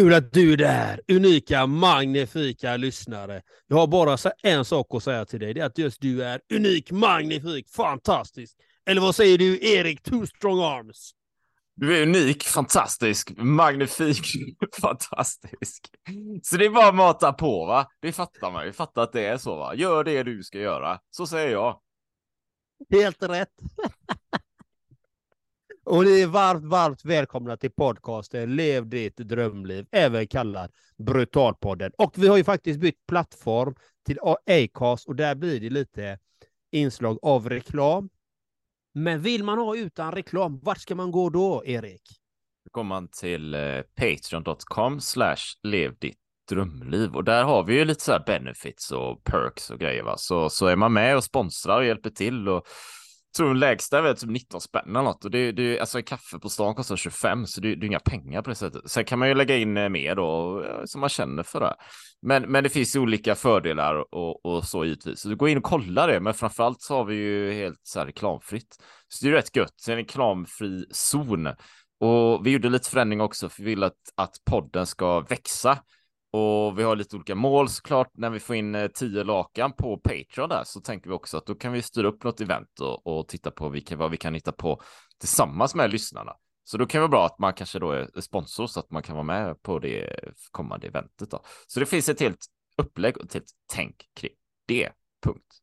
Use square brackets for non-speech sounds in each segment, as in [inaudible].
Kul att du är där, unika, magnifika lyssnare. Jag har bara en sak att säga till dig, det är att just du är unik, magnifik, fantastisk. Eller vad säger du, Erik Two Strong Arms? Du är unik, fantastisk, magnifik, [laughs] fantastisk. Så det är bara att mata på, va? Det fattar man ju. Fattar att det är så, va? Gör det du ska göra. Så säger jag. Helt rätt. [laughs] Och ni är varmt, varmt välkomna till podcasten Lev ditt drömliv, även kallad Brutalpodden. Och vi har ju faktiskt bytt plattform till Acast och där blir det lite inslag av reklam. Men vill man ha utan reklam, vart ska man gå då, Erik? Då kommer man till eh, patreon.com slash lev ditt drömliv och där har vi ju lite så här benefits och perks och grejer va. Så, så är man med och sponsrar och hjälper till och tror den lägsta är väl typ 19 spänn eller något och det, det alltså en kaffe på stan kostar 25 så det, det är inga pengar på det sättet. Sen kan man ju lägga in eh, mer då som man känner för det. Men, men det finns ju olika fördelar och, och så givetvis. Så du går in och kollar det, men framförallt så har vi ju helt så här reklamfritt. Så det är rätt gött. Så är en reklamfri zon och vi gjorde lite förändring också för vi vill att, att podden ska växa. Och vi har lite olika mål såklart. När vi får in eh, tio lakan på Patreon där så tänker vi också att då kan vi styra upp något event och, och titta på vilka, vad vi kan hitta på tillsammans med lyssnarna. Så då kan det vara bra att man kanske då är sponsor så att man kan vara med på det kommande eventet. Då. Så det finns ett helt upplägg och ett helt tänk kring det. Punkt.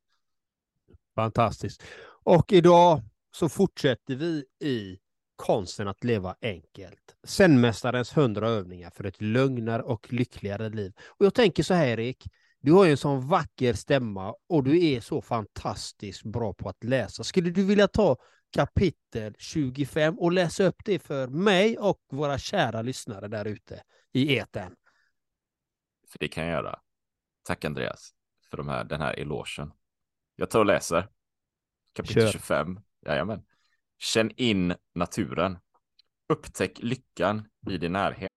Fantastiskt. Och idag så fortsätter vi i konsten att leva enkelt. Zenmästarens hundra övningar för ett lugnare och lyckligare liv. Och jag tänker så här Erik, du har ju en sån vacker stämma och du är så fantastiskt bra på att läsa. Skulle du vilja ta kapitel 25 och läsa upp det för mig och våra kära lyssnare där ute i eten? För det kan jag göra. Tack Andreas för de här, den här elogen. Jag tar och läser. Kapitel Kör. 25. Jajamän. Känn in naturen. Upptäck lyckan i din närhet.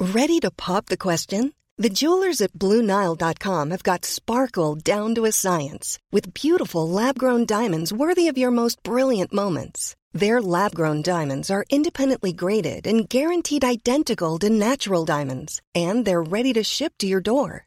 Ready to pop the question? The jewelers at BlueNile.com have got sparkle down to a science with beautiful lab-grown diamonds worthy of your most brilliant moments. Their lab-grown diamonds are independently graded and guaranteed identical to natural diamonds, and they're ready to ship to your door.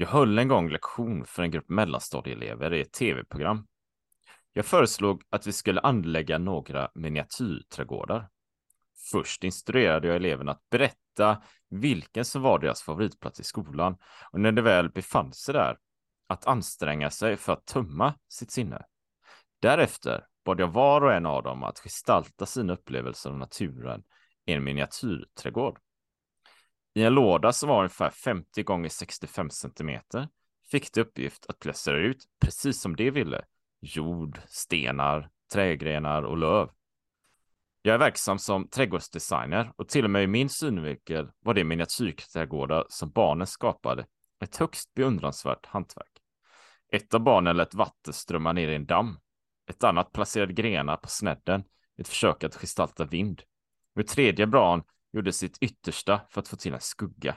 Jag höll en gång lektion för en grupp mellanstadieelever i ett tv-program. Jag föreslog att vi skulle anlägga några miniatyrträdgårdar. Först instruerade jag eleverna att berätta vilken som var deras favoritplats i skolan och när de väl befann sig där att anstränga sig för att tömma sitt sinne. Därefter bad jag var och en av dem att gestalta sina upplevelser av naturen i en miniatyrträdgård. I en låda som var ungefär 50 gånger 65 centimeter fick de uppgift att placera ut precis som de ville. Jord, stenar, trädgrenar och löv. Jag är verksam som trädgårdsdesigner och till och med i min synvinkel var det miniatyrträdgårdar som barnen skapade ett högst beundransvärt hantverk. Ett av barnen lät vatten strömma ner i en damm. Ett annat placerade grenar på snedden i ett försök att gestalta vind. Och ett tredje barn gjorde sitt yttersta för att få till en skugga.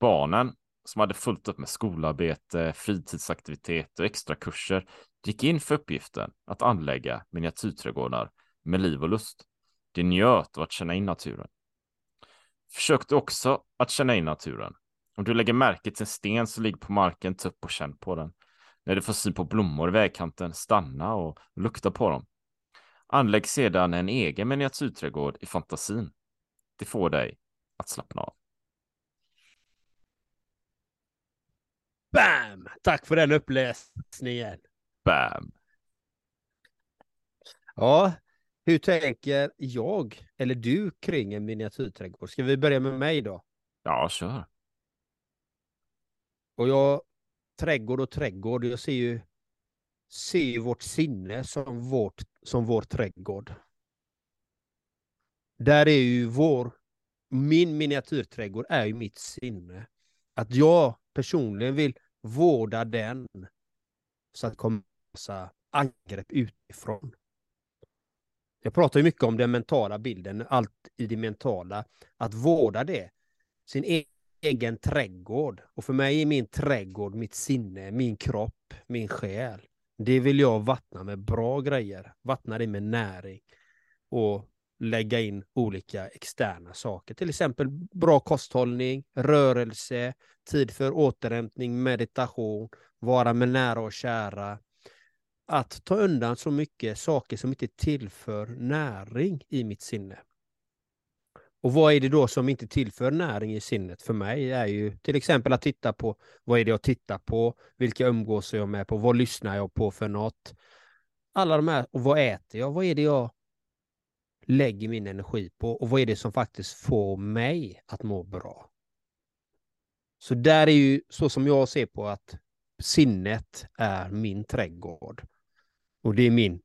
Barnen som hade fullt upp med skolarbete, fritidsaktiviteter och extrakurser gick in för uppgiften att anlägga miniatyrträdgårdar med liv och lust. De njöt av att känna in naturen. Försökte också att känna in naturen. Om du lägger märke till en sten som ligger på marken, ta upp och känn på den. När du får syn på blommor i vägkanten, stanna och lukta på dem. Anlägg sedan en egen miniatyrträdgård i fantasin. Det får dig att slappna av. Bam! Tack för den uppläsningen. Bam! Ja, hur tänker jag eller du kring en miniatyrträdgård? Ska vi börja med mig då? Ja, kör. Och jag, trädgård och trädgård, jag ser ju, ser ju vårt sinne som, vårt, som vår trädgård. Där är ju vår, min miniatyrträdgård är ju mitt sinne. Att jag personligen vill vårda den så att det kommer massa angrepp utifrån. Jag pratar ju mycket om den mentala bilden, allt i det mentala. Att vårda det, sin e egen trädgård. Och för mig är min trädgård mitt sinne, min kropp, min själ. Det vill jag vattna med bra grejer, vattna det med näring och lägga in olika externa saker, till exempel bra kosthållning, rörelse, tid för återhämtning, meditation, vara med nära och kära. Att ta undan så mycket saker som inte tillför näring i mitt sinne. Och vad är det då som inte tillför näring i sinnet för mig? är ju till exempel att titta på vad är det jag tittar på? Vilka umgås jag med på? Vad lyssnar jag på för något? Alla de här, och vad äter jag? Vad är det jag lägger min energi på? Och vad är det som faktiskt får mig att må bra? Så där är ju så som jag ser på att sinnet är min trädgård. Och det är min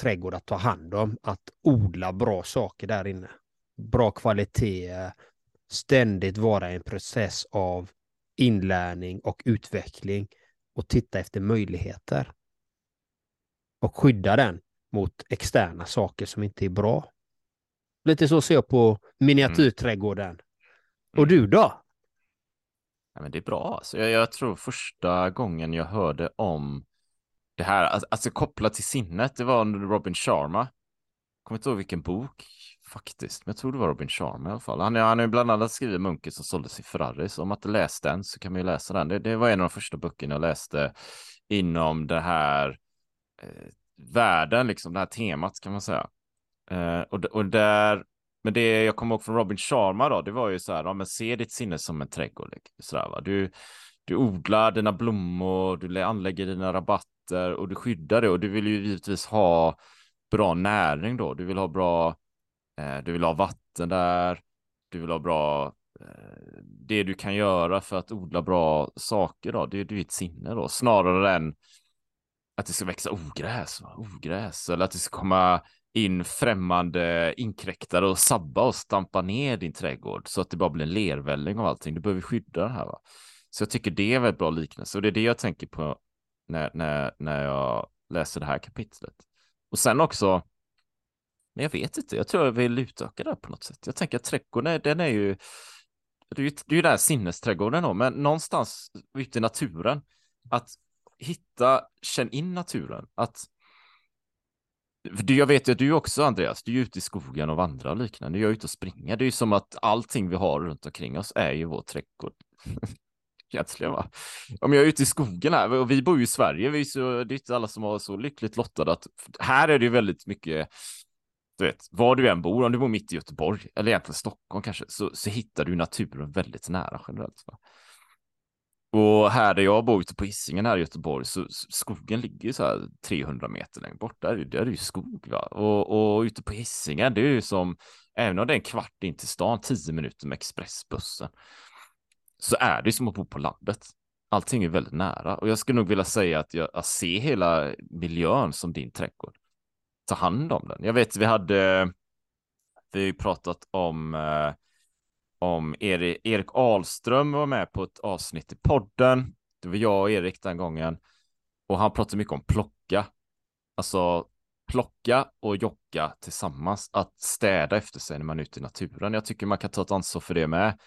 trädgård att ta hand om, att odla bra saker där inne bra kvalitet, ständigt vara i en process av inlärning och utveckling och titta efter möjligheter. Och skydda den mot externa saker som inte är bra. Lite så ser jag på miniatyrträdgården. Mm. Och du då? Ja, men det är bra. Alltså, jag, jag, tror första gången jag hörde om det här, alltså, alltså kopplat till sinnet, det var under Robin Sharma. Kommer inte ihåg vilken bok faktiskt. Men jag tror det var Robin Sharma i alla fall. Han, han har ju bland annat skrivit Munken som såldes i Ferrari. Så om man inte läst den så kan man ju läsa den. Det, det var en av de första böckerna jag läste inom det här eh, världen, liksom det här temat kan man säga. Eh, och, och där, men det jag kommer ihåg från Robin Sharma då, det var ju så här, ja, men se ditt sinne som en trädgård. Liksom, så där, va? Du, du odlar dina blommor, du anlägger dina rabatter och du skyddar det och du vill ju givetvis ha bra näring då. Du vill ha bra Eh, du vill ha vatten där. Du vill ha bra eh, det du kan göra för att odla bra saker då, det är ditt sinne då, snarare än att det ska växa ogräs, ogräs, eller att det ska komma in främmande inkräktare och sabba och stampa ner din trädgård så att det bara blir en lervälling av allting. Du behöver skydda det här. Va? Så jag tycker det är väldigt bra liknelse och det är det jag tänker på när, när, när jag läser det här kapitlet. Och sen också men jag vet inte, jag tror jag vill utöka det på något sätt. Jag tänker att trädgården, den är ju, det är ju, det är ju den här sinnesträdgården då, men någonstans ute i naturen, att hitta, känn in naturen, att för jag vet ju att du också, Andreas, du är ute i skogen och vandrar och liknande. Jag är ute och springer. Det är ju som att allting vi har runt omkring oss är ju vår trädgård. [laughs] Egentligen va. Om jag är ute i skogen här, och vi bor ju i Sverige, vi är så, det är inte alla som har så lyckligt lottade att här är det ju väldigt mycket du vet, var du än bor, om du bor mitt i Göteborg eller egentligen Stockholm kanske, så, så hittar du naturen väldigt nära generellt. Va? Och här där jag bor ute på Hisingen här i Göteborg så skogen ligger så här 300 meter längre bort. Där, där är det ju skog. Va? Och, och ute på Hisingen, det är ju som, även om det är en kvart in till stan, tio minuter med expressbussen, så är det som att bo på landet. Allting är väldigt nära och jag skulle nog vilja säga att jag, jag ser hela miljön som din trädgård ta hand om den. Jag vet, vi hade, vi har ju pratat om, eh, om Erik, Erik Ahlström var med på ett avsnitt i podden. Det var jag och Erik den gången. Och han pratade mycket om plocka. Alltså plocka och jocka tillsammans. Att städa efter sig när man är ute i naturen. Jag tycker man kan ta ett ansvar för det med.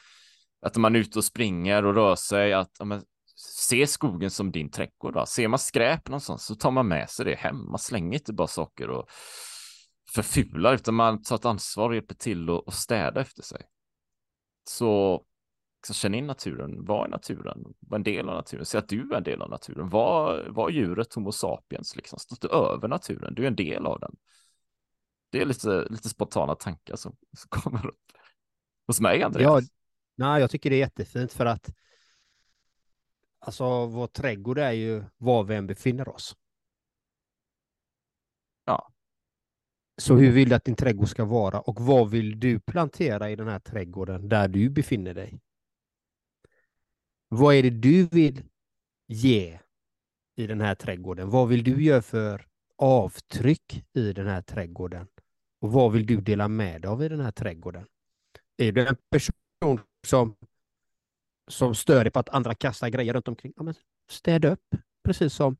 Att man är ute och springer och rör sig, att ja, men, se skogen som din trädgård. Då. Ser man skräp någonstans så tar man med sig det hem. Man slänger inte bara saker och förfular, utan man tar ett ansvar och hjälper till att städa efter sig. Så, så känn in naturen, var i naturen, var en del av naturen, se att du är en del av naturen, var, var djuret Homo sapiens, liksom, stå inte över naturen, du är en del av den. Det är lite, lite spontana tankar som, som kommer upp hos mig, Andreas. Ja, nej, jag tycker det är jättefint för att alltså vår trädgård är ju var vi än befinner oss. Ja. Så hur vill du att din trädgård ska vara och vad vill du plantera i den här trädgården där du befinner dig? Vad är det du vill ge i den här trädgården? Vad vill du göra för avtryck i den här trädgården? Och vad vill du dela med dig av i den här trädgården? Är du en person som, som stör dig på att andra kastar grejer runt omkring? Ja, men städa upp, precis som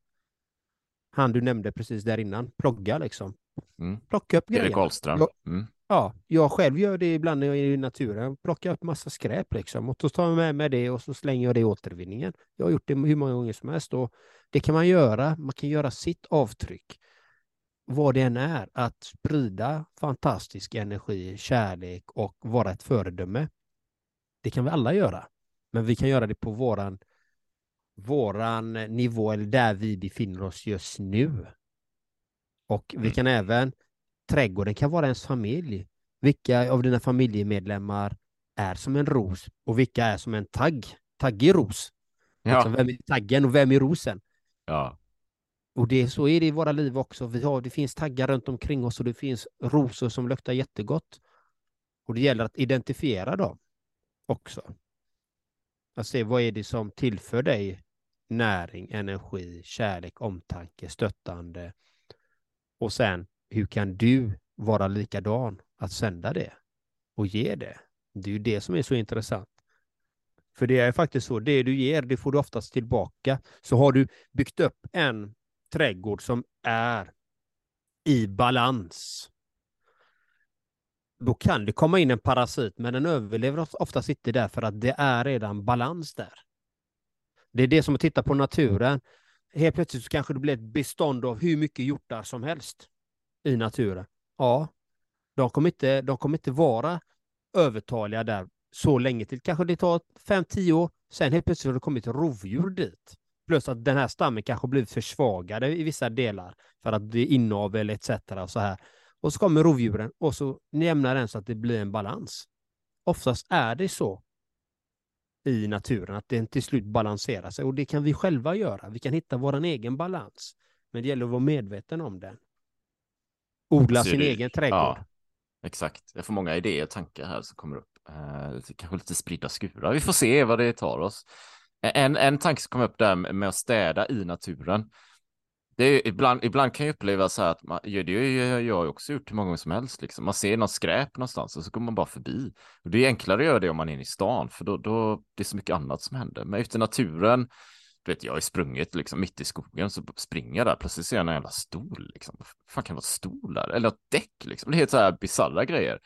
han du nämnde precis där innan, plogga liksom. Mm. Plocka upp Erik grejerna. Ahlström. Mm. ja, jag själv gör det ibland när jag är i naturen, plockar upp massa skräp liksom och så tar jag med mig det och så slänger jag det i återvinningen. Jag har gjort det hur många gånger som helst och det kan man göra. Man kan göra sitt avtryck vad det än är, att sprida fantastisk energi, kärlek och vara ett föredöme. Det kan vi alla göra, men vi kan göra det på våran, våran nivå eller där vi befinner oss just nu. Och vi Mm. kan även, trädgården kan vara ens familj. Vilka av dina familjemedlemmar är som en ros och vilka är som en tagg, taggig ros? Alltså, Ja. vem är taggen och vem är rosen? ja. Och det, så är det i våra liv också. Vi har, det finns taggar runt omkring oss och det finns rosor som luktar jättegott. Och det gäller att identifiera dem också. Att se vad är det som tillför dig näring, energi, kärlek, omtanke, stöttande. Och sen, hur kan du vara likadan att sända det och ge det? Det är ju det som är så intressant. För det är faktiskt så, det du ger, det får du oftast tillbaka. Så har du byggt upp en trädgård som är i balans, då kan det komma in en parasit, men den överlever oftast inte där för att det är redan balans där. Det är det som att titta på naturen. Helt plötsligt så kanske det blir ett bestånd av hur mycket hjortar som helst i naturen. Ja, de kommer inte, de kommer inte vara övertaliga där så länge till. Kanske det tar 5-10 år, sen helt plötsligt har det kommit rovdjur dit. Plus att den här stammen kanske blivit försvagade i vissa delar för att det är inavel etc. Och så här. Och så kommer rovdjuren och så jämnar den så att det blir en balans. Oftast är det så i naturen att den till slut balanserar sig och det kan vi själva göra. Vi kan hitta vår egen balans. Men det gäller att vara medveten om den. Odla sin det- egen trädgård. Ja, exakt. Jag får många idéer och tankar här som kommer upp. Eh, kanske lite spridda skurar. Vi får se vad det tar oss. En, en tanke som kom upp där med att städa i naturen. Det är, ibland, ibland kan jag uppleva så här att man, ja, det har jag har också gjort hur många gånger som helst. Liksom. Man ser något skräp någonstans och så går man bara förbi. Och det är enklare att göra det om man är inne i stan, för då, då det är så mycket annat som händer. Men ute i naturen, du vet, jag har sprungit liksom mitt i skogen, så springer jag där, plötsligt ser jag en jävla stol. Liksom. Vad fan kan det vara stol där? Eller ett däck, liksom. Det är helt så här bisarra grejer.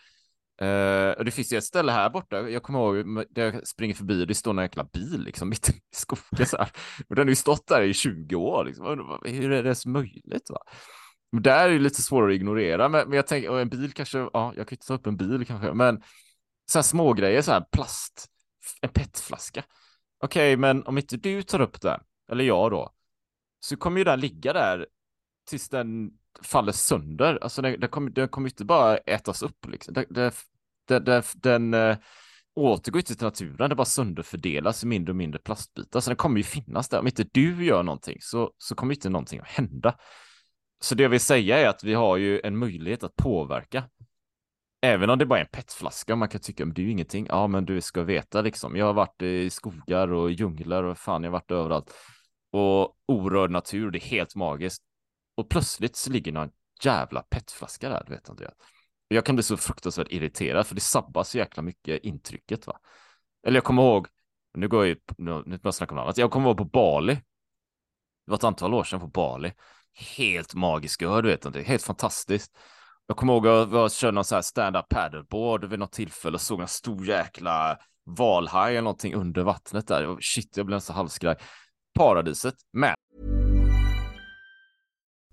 Uh, och det finns ju ett ställe här borta, jag kommer ihåg där jag springer förbi och det står en jäkla bil liksom mitt i [laughs] skogen så här. Och den har ju stått där i 20 år liksom. Hur är det ens möjligt? Va? Men där är det lite svårare att ignorera, men, men jag tänker, och en bil kanske, ja, jag kan ju inte ta upp en bil kanske, men så här små grejer, så här plast, en petflaska. Okej, men om inte du tar upp den, eller jag då, så kommer ju den ligga där tills den faller sönder. Alltså den, den kommer, den kommer inte bara ätas upp liksom. Den, den, den, den, den återgår inte till naturen, det bara sönderfördelas i mindre och mindre plastbitar. Så den kommer ju finnas där. Om inte du gör någonting så, så kommer inte någonting att hända. Så det jag vill säga är att vi har ju en möjlighet att påverka. Även om det bara är en petflaska man kan tycka att det är ju ingenting. Ja, men du ska veta liksom. Jag har varit i skogar och djungler och fan, jag har varit överallt. Och orörd natur, det är helt magiskt. Och plötsligt så ligger någon jävla petflaska där, du vet Andreas. Och Jag kan bli så fruktansvärt irriterad för det sabbar så jäkla mycket intrycket va. Eller jag kommer ihåg, nu går jag ju, nu nu jag snacka om något annat. Jag kommer ihåg på Bali. Det var ett antal år sedan på Bali. Helt magisk ö, du vet, det helt fantastiskt. Jag kommer ihåg att jag körde någon så här stand-up paddleboard vid något tillfälle och såg en stor jäkla valhaj eller någonting under vattnet där. Shit, jag blev nästan halvskraj. Paradiset, men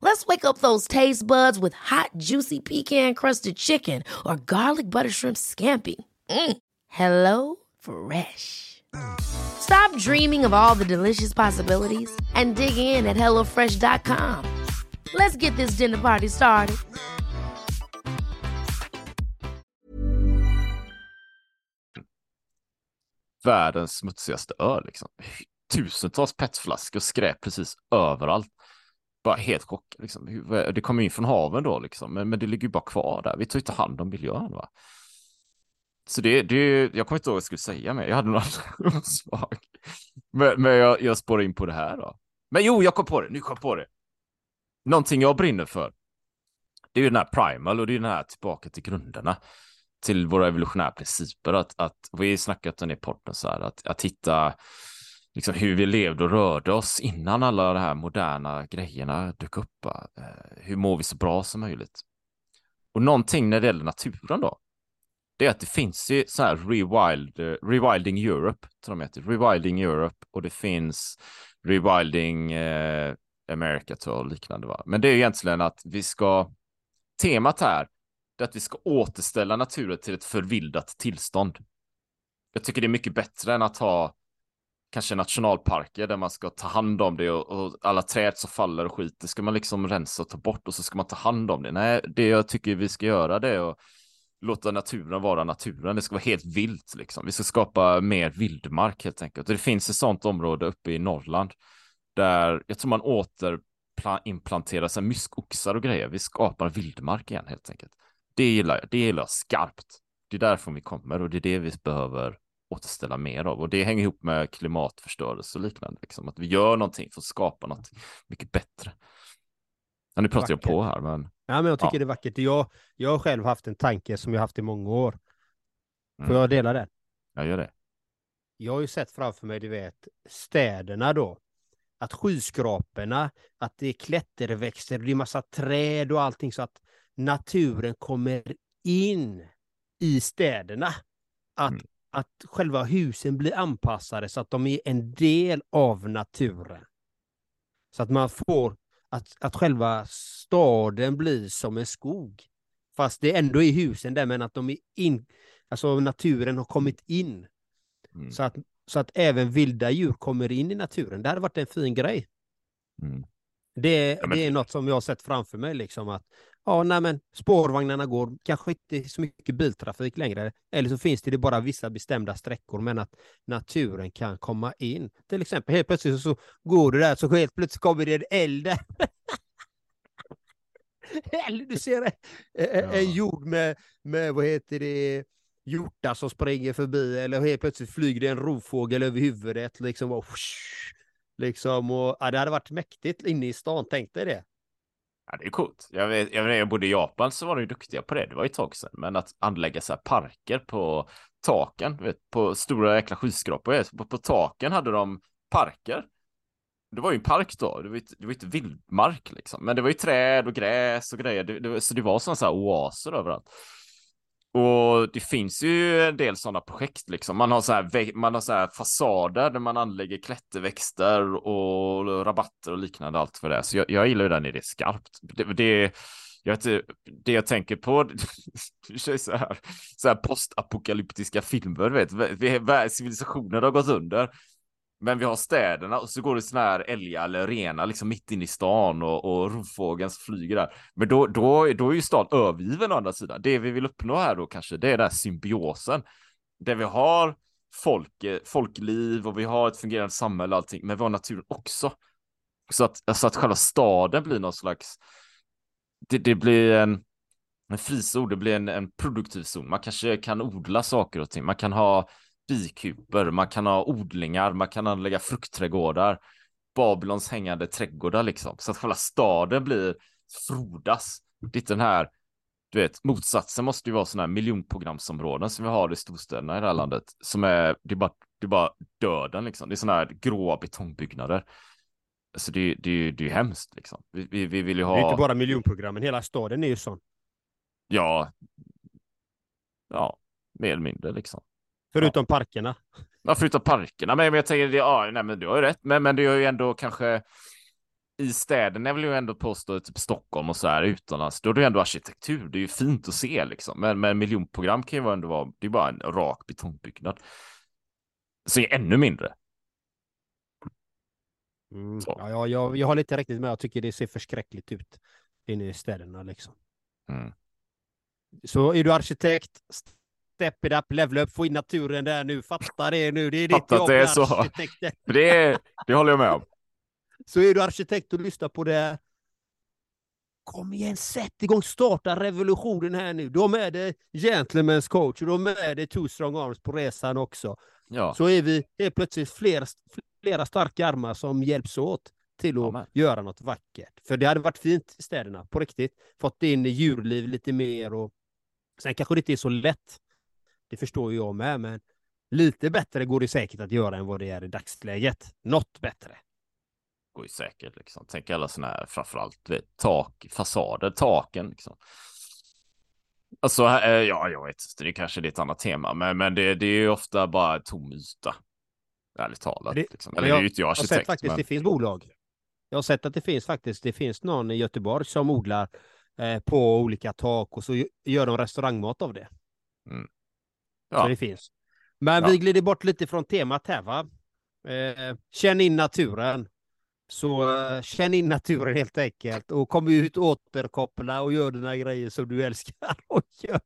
Let's wake up those taste buds with hot, juicy pecan-crusted chicken or garlic butter shrimp scampi. Mm. Hello Fresh. Stop dreaming of all the delicious possibilities and dig in at HelloFresh.com. Let's get this dinner party started. världens smutsigaste ö liksom. Tusentals petflaskor skräp precis överallt. Bara helt chockad liksom. Det kommer in från haven då liksom, men, men det ligger ju bara kvar där. Vi tar inte hand om miljön va. Så det, det, jag kommer inte ihåg vad jag skulle säga mer. Jag hade någon [laughs] annan sak. Men, men jag, jag spårar in på det här då. Men jo, jag kom på det. Nu kom jag på det. Någonting jag brinner för. Det är ju den här primal och det är den här tillbaka till grunderna. Till våra evolutionära principer. Att, att vi har snackat om det i podden så här. Att, att hitta liksom hur vi levde och rörde oss innan alla de här moderna grejerna dök upp. Eh, Hur mår vi så bra som möjligt? Och någonting när det gäller naturen då det är att det finns ju så här rewild, eh, Rewilding Europe, tror de heter, Rewilding Europe och det finns Rewilding eh, America tror jag och liknande va. Men det är egentligen att vi ska, temat här, det är att vi ska återställa naturen till ett förvildat tillstånd. Jag tycker det är mycket bättre än att ha kanske nationalparker där man ska ta hand om det och, och alla träd som faller och skit, det ska man liksom rensa och ta bort och så ska man ta hand om det. Nej, det jag tycker vi ska göra det är att låta naturen vara naturen. Det ska vara helt vilt liksom. Vi ska skapa mer vildmark helt enkelt. Och det finns ett sådant område uppe i Norrland där jag tror man återimplanterar sig myskoxar och grejer. Vi skapar vildmark igen helt enkelt. Det gillar jag. Det gillar jag skarpt. Det är därifrån vi kommer och det är det vi behöver återställa mer av. Och det hänger ihop med klimatförstörelse och liknande. Liksom. Att vi gör någonting för att skapa något mycket bättre. Ja, nu pratar jag på här, men Ja, men jag tycker Ja. det är vackert. Jag, jag har själv haft en tanke som jag haft i många år. Får Mm. jag dela den? jag gör det. Jag har ju sett framför mig, du vet, städerna då. Att skyskraporna, att det är klätterväxter, det är massa träd och allting så att naturen kommer in i städerna. Att, Mm. Att själva husen blir anpassade så att de är en del av naturen. Så att man får, att, att själva staden blir som en skog. Fast det ändå är husen där, men att de är in, alltså naturen har kommit in. Mm. Så att, så att även vilda djur kommer in i naturen. Det hade varit en fin grej. Mm. Det, Ja, men- det är något som jag har sett framför mig. Liksom att, ja, nej, men spårvagnarna går, kanske inte så mycket biltrafik längre. Eller så finns det bara vissa bestämda sträckor, men att naturen kan komma in. Till exempel helt plötsligt så går det där, så helt plötsligt kommer det en eld där. [laughs] Eller du ser en, Ja. en jord med, med, vad heter det, hjortar som springer förbi eller helt plötsligt flyger det en rovfågel över huvudet liksom och whoosh, liksom och ja, det hade varit mäktigt inne i stan, tänk dig det. Ja, det är coolt. Jag vet, jag vet, jag bodde i Japan så var de ju duktiga på det. Det var ju ett tag sedan. Men att anlägga så här parker på taken, vet, på stora jäkla skyskrapor. På, på taken hade de parker. Det var ju en park då. Det var ju inte, det var inte vildmark liksom. Men det var ju träd och gräs och grejer. Det, det, så det var sådana så här oaser överallt. Och det finns ju en del sådana projekt liksom. Man har så här, man har så här fasader där man anlägger klätterväxter och rabatter och liknande allt för det. Så jag, jag gillar ju den i det skarpt. Det, det, jag vet, det jag tänker på, [laughs] det är så här, så här postapokalyptiska filmer, vet. civilisationer har gått under. Men vi har städerna och så går det såna här älgar eller rena liksom mitt inne i stan och, och rovfågeln flyger där. Men då, då, då är ju stan övergiven å andra sidan. Det vi vill uppnå här då kanske, det är den här symbiosen. Där vi har folk, folkliv och vi har ett fungerande samhälle och allting, men vi har naturen också. Så att, alltså att själva staden blir någon slags, det, det blir en, en frizon, det blir en, en produktiv zon. Man kanske kan odla saker och ting, man kan ha bikuper, man kan ha odlingar, man kan anlägga fruktträdgårdar, Babylons hängande trädgårdar liksom, så att själva staden blir frodas. Det är den här, du vet, motsatsen måste ju vara sådana här miljonprogramsområden som vi har i storstäderna i det här landet, som är, det är bara, det är bara döden liksom, det är sådana här gråa betongbyggnader. Alltså det, det, det är ju hemskt liksom. Vi, vi, vi vill ju ha... Det är inte bara miljonprogrammen, hela staden är ju sån. Ja. Ja, mer eller mindre liksom. Förutom ja. parkerna. Ja, förutom parkerna. Men jag tänker, ja, nej, men du har ju rätt. Men, men det är ju ändå kanske i städerna, jag vill ju ändå påstå, typ Stockholm och så här utomlands, då är det ändå arkitektur. Det är ju fint att se liksom. Men, men miljonprogram kan ju ändå vara, det är bara en rak betongbyggnad. Så är ännu mindre. Mm. Ja, jag, jag har lite riktigt med. Jag tycker det ser förskräckligt ut inne i städerna liksom. Mm. Så är du arkitekt, step it up, level up, få in naturen där nu. Fatta det nu. Det är ditt jobb. Det är så. [laughs] Det, det håller jag med om. Så är du arkitekt och lyssnar på det. Kom igen, sätt igång, starta revolutionen här nu. De är det Gentlemen's coach och de är det Two Strong Arms på resan också. Ja. Så är vi helt plötsligt fler, flera starka armar som hjälps åt till att Amen. göra något vackert. För det hade varit fint i städerna, på riktigt. Fått in djurliv lite mer och sen kanske det inte är så lätt. Det förstår jag med, men lite bättre går det säkert att göra än vad det är i dagsläget. Något bättre. Går ju säkert liksom. Tänk alla sådana här, framförallt vet, tak, fasader, taken liksom. Alltså, eh, ja, jag vet det kanske är ett annat tema, men, men det, det är ju ofta bara tom yta. Ärligt talat. Det, liksom. Eller jag, det är ju inte jag arkitekt. Jag har sett faktiskt, men... det finns bolag. Jag har sett att det finns faktiskt, det finns någon i Göteborg som odlar eh, på olika tak och så gör de restaurangmat av det. Mm. Ja. Så det finns. Men ja. vi glider bort lite från temat här va. Eh, känn in naturen. Så uh, känn in naturen helt enkelt och kom ut, återkoppla och gör dina grejer som du älskar [laughs] att göra.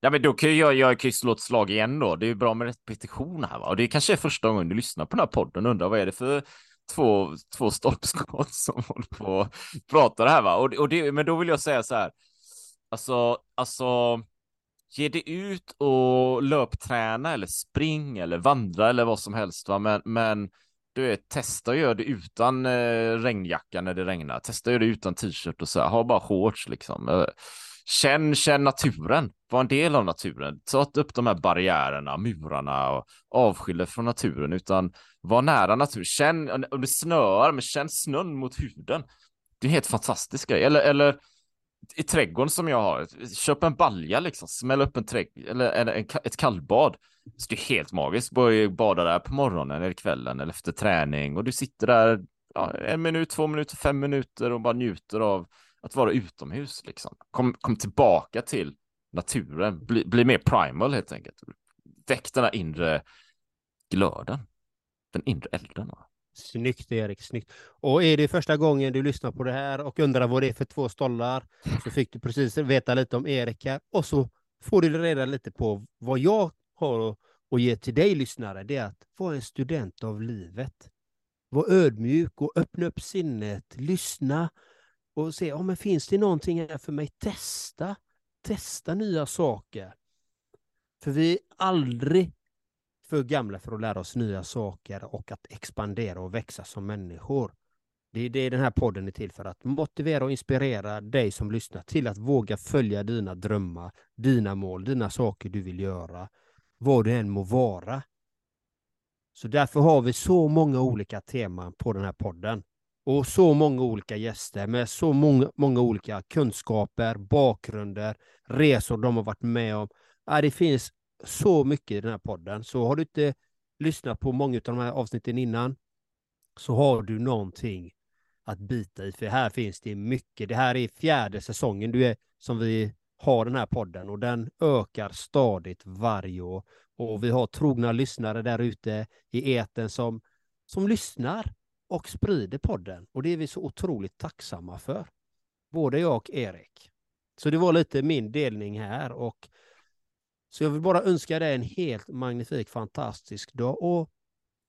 Ja, men då kan jag, jag kan ju slå ett slag igen då. Det är ju bra med repetition här, va? Och det kanske är första gången du lyssnar på den här podden. Undrar vad är det för två, två stolpskott som håller på och pratar här, va? Och, och det, men då vill jag säga så här. Alltså, alltså, ge dig ut och löpträna eller spring eller vandra eller vad som helst, va? Men, men du vet, testa att göra det utan eh, regnjacka när det regnar. Testa att göra det utan t-shirt och så här. Ha bara shorts liksom. Eh, känn, känn naturen. Var en del av naturen. Ta upp de här barriärerna, murarna och avskilj dig från naturen, utan var nära naturen. Känn, om det snöar, men känn snön mot huden. Det är en helt fantastisk grej. Eller, eller i trädgården som jag har, köp en balja liksom, smäll upp en trädgård, eller en, en, ett kallbad. Så det är helt magiskt, börja bada där på morgonen eller kvällen eller efter träning och du sitter där ja, en minut, två minuter, fem minuter och bara njuter av att vara utomhus liksom. Kom, kom tillbaka till naturen, bli, bli mer primal helt enkelt. Väck den här inre glöden, den inre elden. Va? Snyggt Erik, snyggt. Och är det första gången du lyssnar på det här och undrar vad det är för två stollar så fick du precis veta lite om Erik här och så får du reda lite på vad jag har att ge till dig lyssnare. Det är att vara en student av livet. Var ödmjuk och öppna upp sinnet, lyssna och se om det finns det någonting här för mig. Testa, testa nya saker. För vi är aldrig för gamla för att lära oss nya saker och att expandera och växa som människor. Det är det den här podden är till för, att motivera och inspirera dig som lyssnar till att våga följa dina drömmar, dina mål, dina saker du vill göra, vad det än må vara. Så därför har vi så många olika teman på den här podden och så många olika gäster med så många, många olika kunskaper, bakgrunder, resor de har varit med om. Ja, det finns så mycket i den här podden, så har du inte lyssnat på många av de här avsnitten innan så har du någonting att bita i, för här finns det mycket. Det här är fjärde säsongen du är, som vi har den här podden och den ökar stadigt varje år. Och vi har trogna lyssnare där ute i eten som som lyssnar och sprider podden. Och det är vi så otroligt tacksamma för. Både jag och Erik. Så det var lite min delning här. Och så jag vill bara önska dig en helt magnifik, fantastisk dag. Och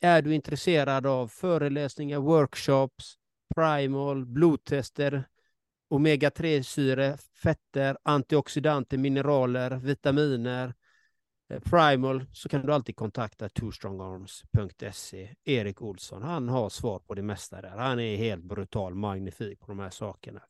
är du intresserad av föreläsningar, workshops, primal, blodtester, omega-3-syre, fetter, antioxidanter, mineraler, vitaminer, eh, primal, så kan du alltid kontakta twostrongarms.se. Erik Olsson, han har svar på det mesta där. Han är helt brutal, magnifik på de här sakerna.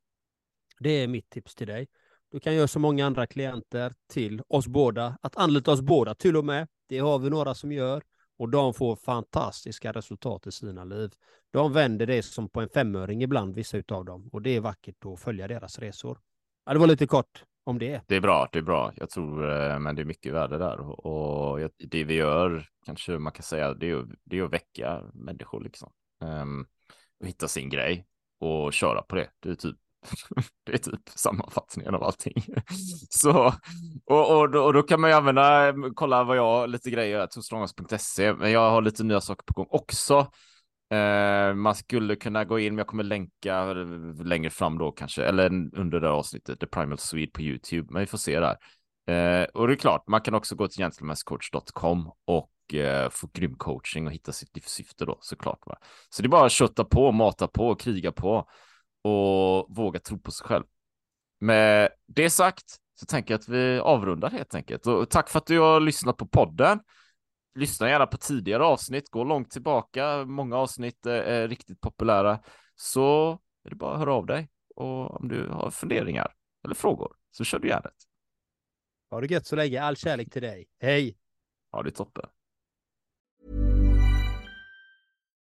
Det är mitt tips till dig. Du kan göra så många andra klienter till oss båda, att anlita oss båda till och med. Det har vi några som gör och de får fantastiska resultat i sina liv. De vänder det som på en femöring ibland, vissa utav dem, och det är vackert att följa deras resor. Ja, det var lite kort om det. Det är bra, det är bra. Jag tror, eh, men det är mycket värde där och det vi gör, kanske man kan säga, det är, det är att väcka människor liksom. Um, och hitta sin grej och köra på det. Det är typ det är typ sammanfattningen av allting. Så, och, och, då, och då kan man ju använda, kolla vad jag, lite grejer, tostrongast.se, men jag har lite nya saker på gång också. Eh, man skulle kunna gå in, men jag kommer länka eh, längre fram då kanske, eller under det här avsnittet, The Primal Swede på YouTube, men vi får se där. Eh, och det är klart, man kan också gå till gentlemanscoach.com och eh, få grym coaching och hitta sitt livssyfte då såklart. Va? Så det är bara att kötta på, mata på, kriga på och våga tro på sig själv. Med det sagt så tänker jag att vi avrundar helt enkelt. Och tack för att du har lyssnat på podden. Lyssna gärna på tidigare avsnitt, gå långt tillbaka. Många avsnitt är riktigt populära. Så är det bara att höra av dig. Och om du har funderingar eller frågor så kör du järnet. Ha det gött så länge. All kärlek till dig. Hej! Ha det toppen.